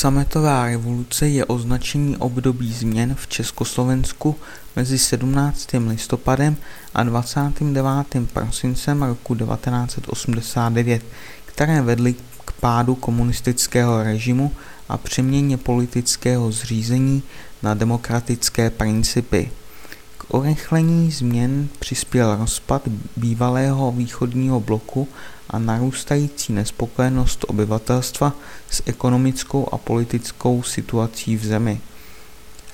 Sametová revoluce je označení období změn v Československu mezi 17. listopadem a 29. prosincem roku 1989, které vedly k pádu komunistického režimu a přeměně politického zřízení na demokratické principy. Urychlení změn přispěl rozpad bývalého východního bloku a narůstající nespokojenost obyvatelstva s ekonomickou a politickou situací v zemi.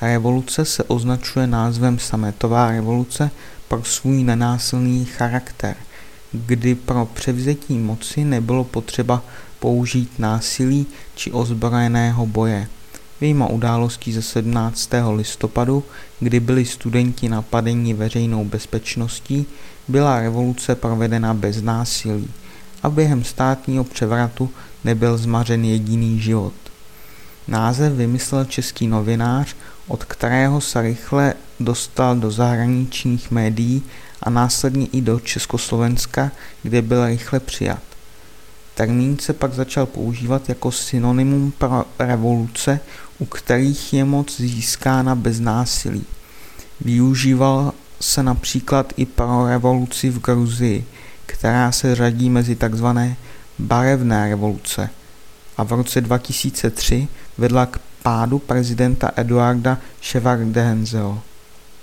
Revoluce se označuje názvem sametová revoluce pro svůj nenásilný charakter, kdy pro převzetí moci nebylo potřeba použít násilí či ozbrojeného boje. Výjima událostí ze 17. listopadu, kdy byli studenti napadeni veřejnou bezpečností, byla revoluce provedena bez násilí a během státního převratu nebyl zmařen jediný život. Název vymyslel český novinář, od kterého se rychle dostal do zahraničních médií a následně i do Československa, kde byl rychle přijat. Termín se pak začal používat jako synonymum pro revoluce, u kterých je moc získána bez násilí. Využíval se například i pro revoluci v Gruzii, která se řadí mezi tzv. barevné revoluce a v roce 2003 vedla k pádu prezidenta Eduarda Ševardenzeho.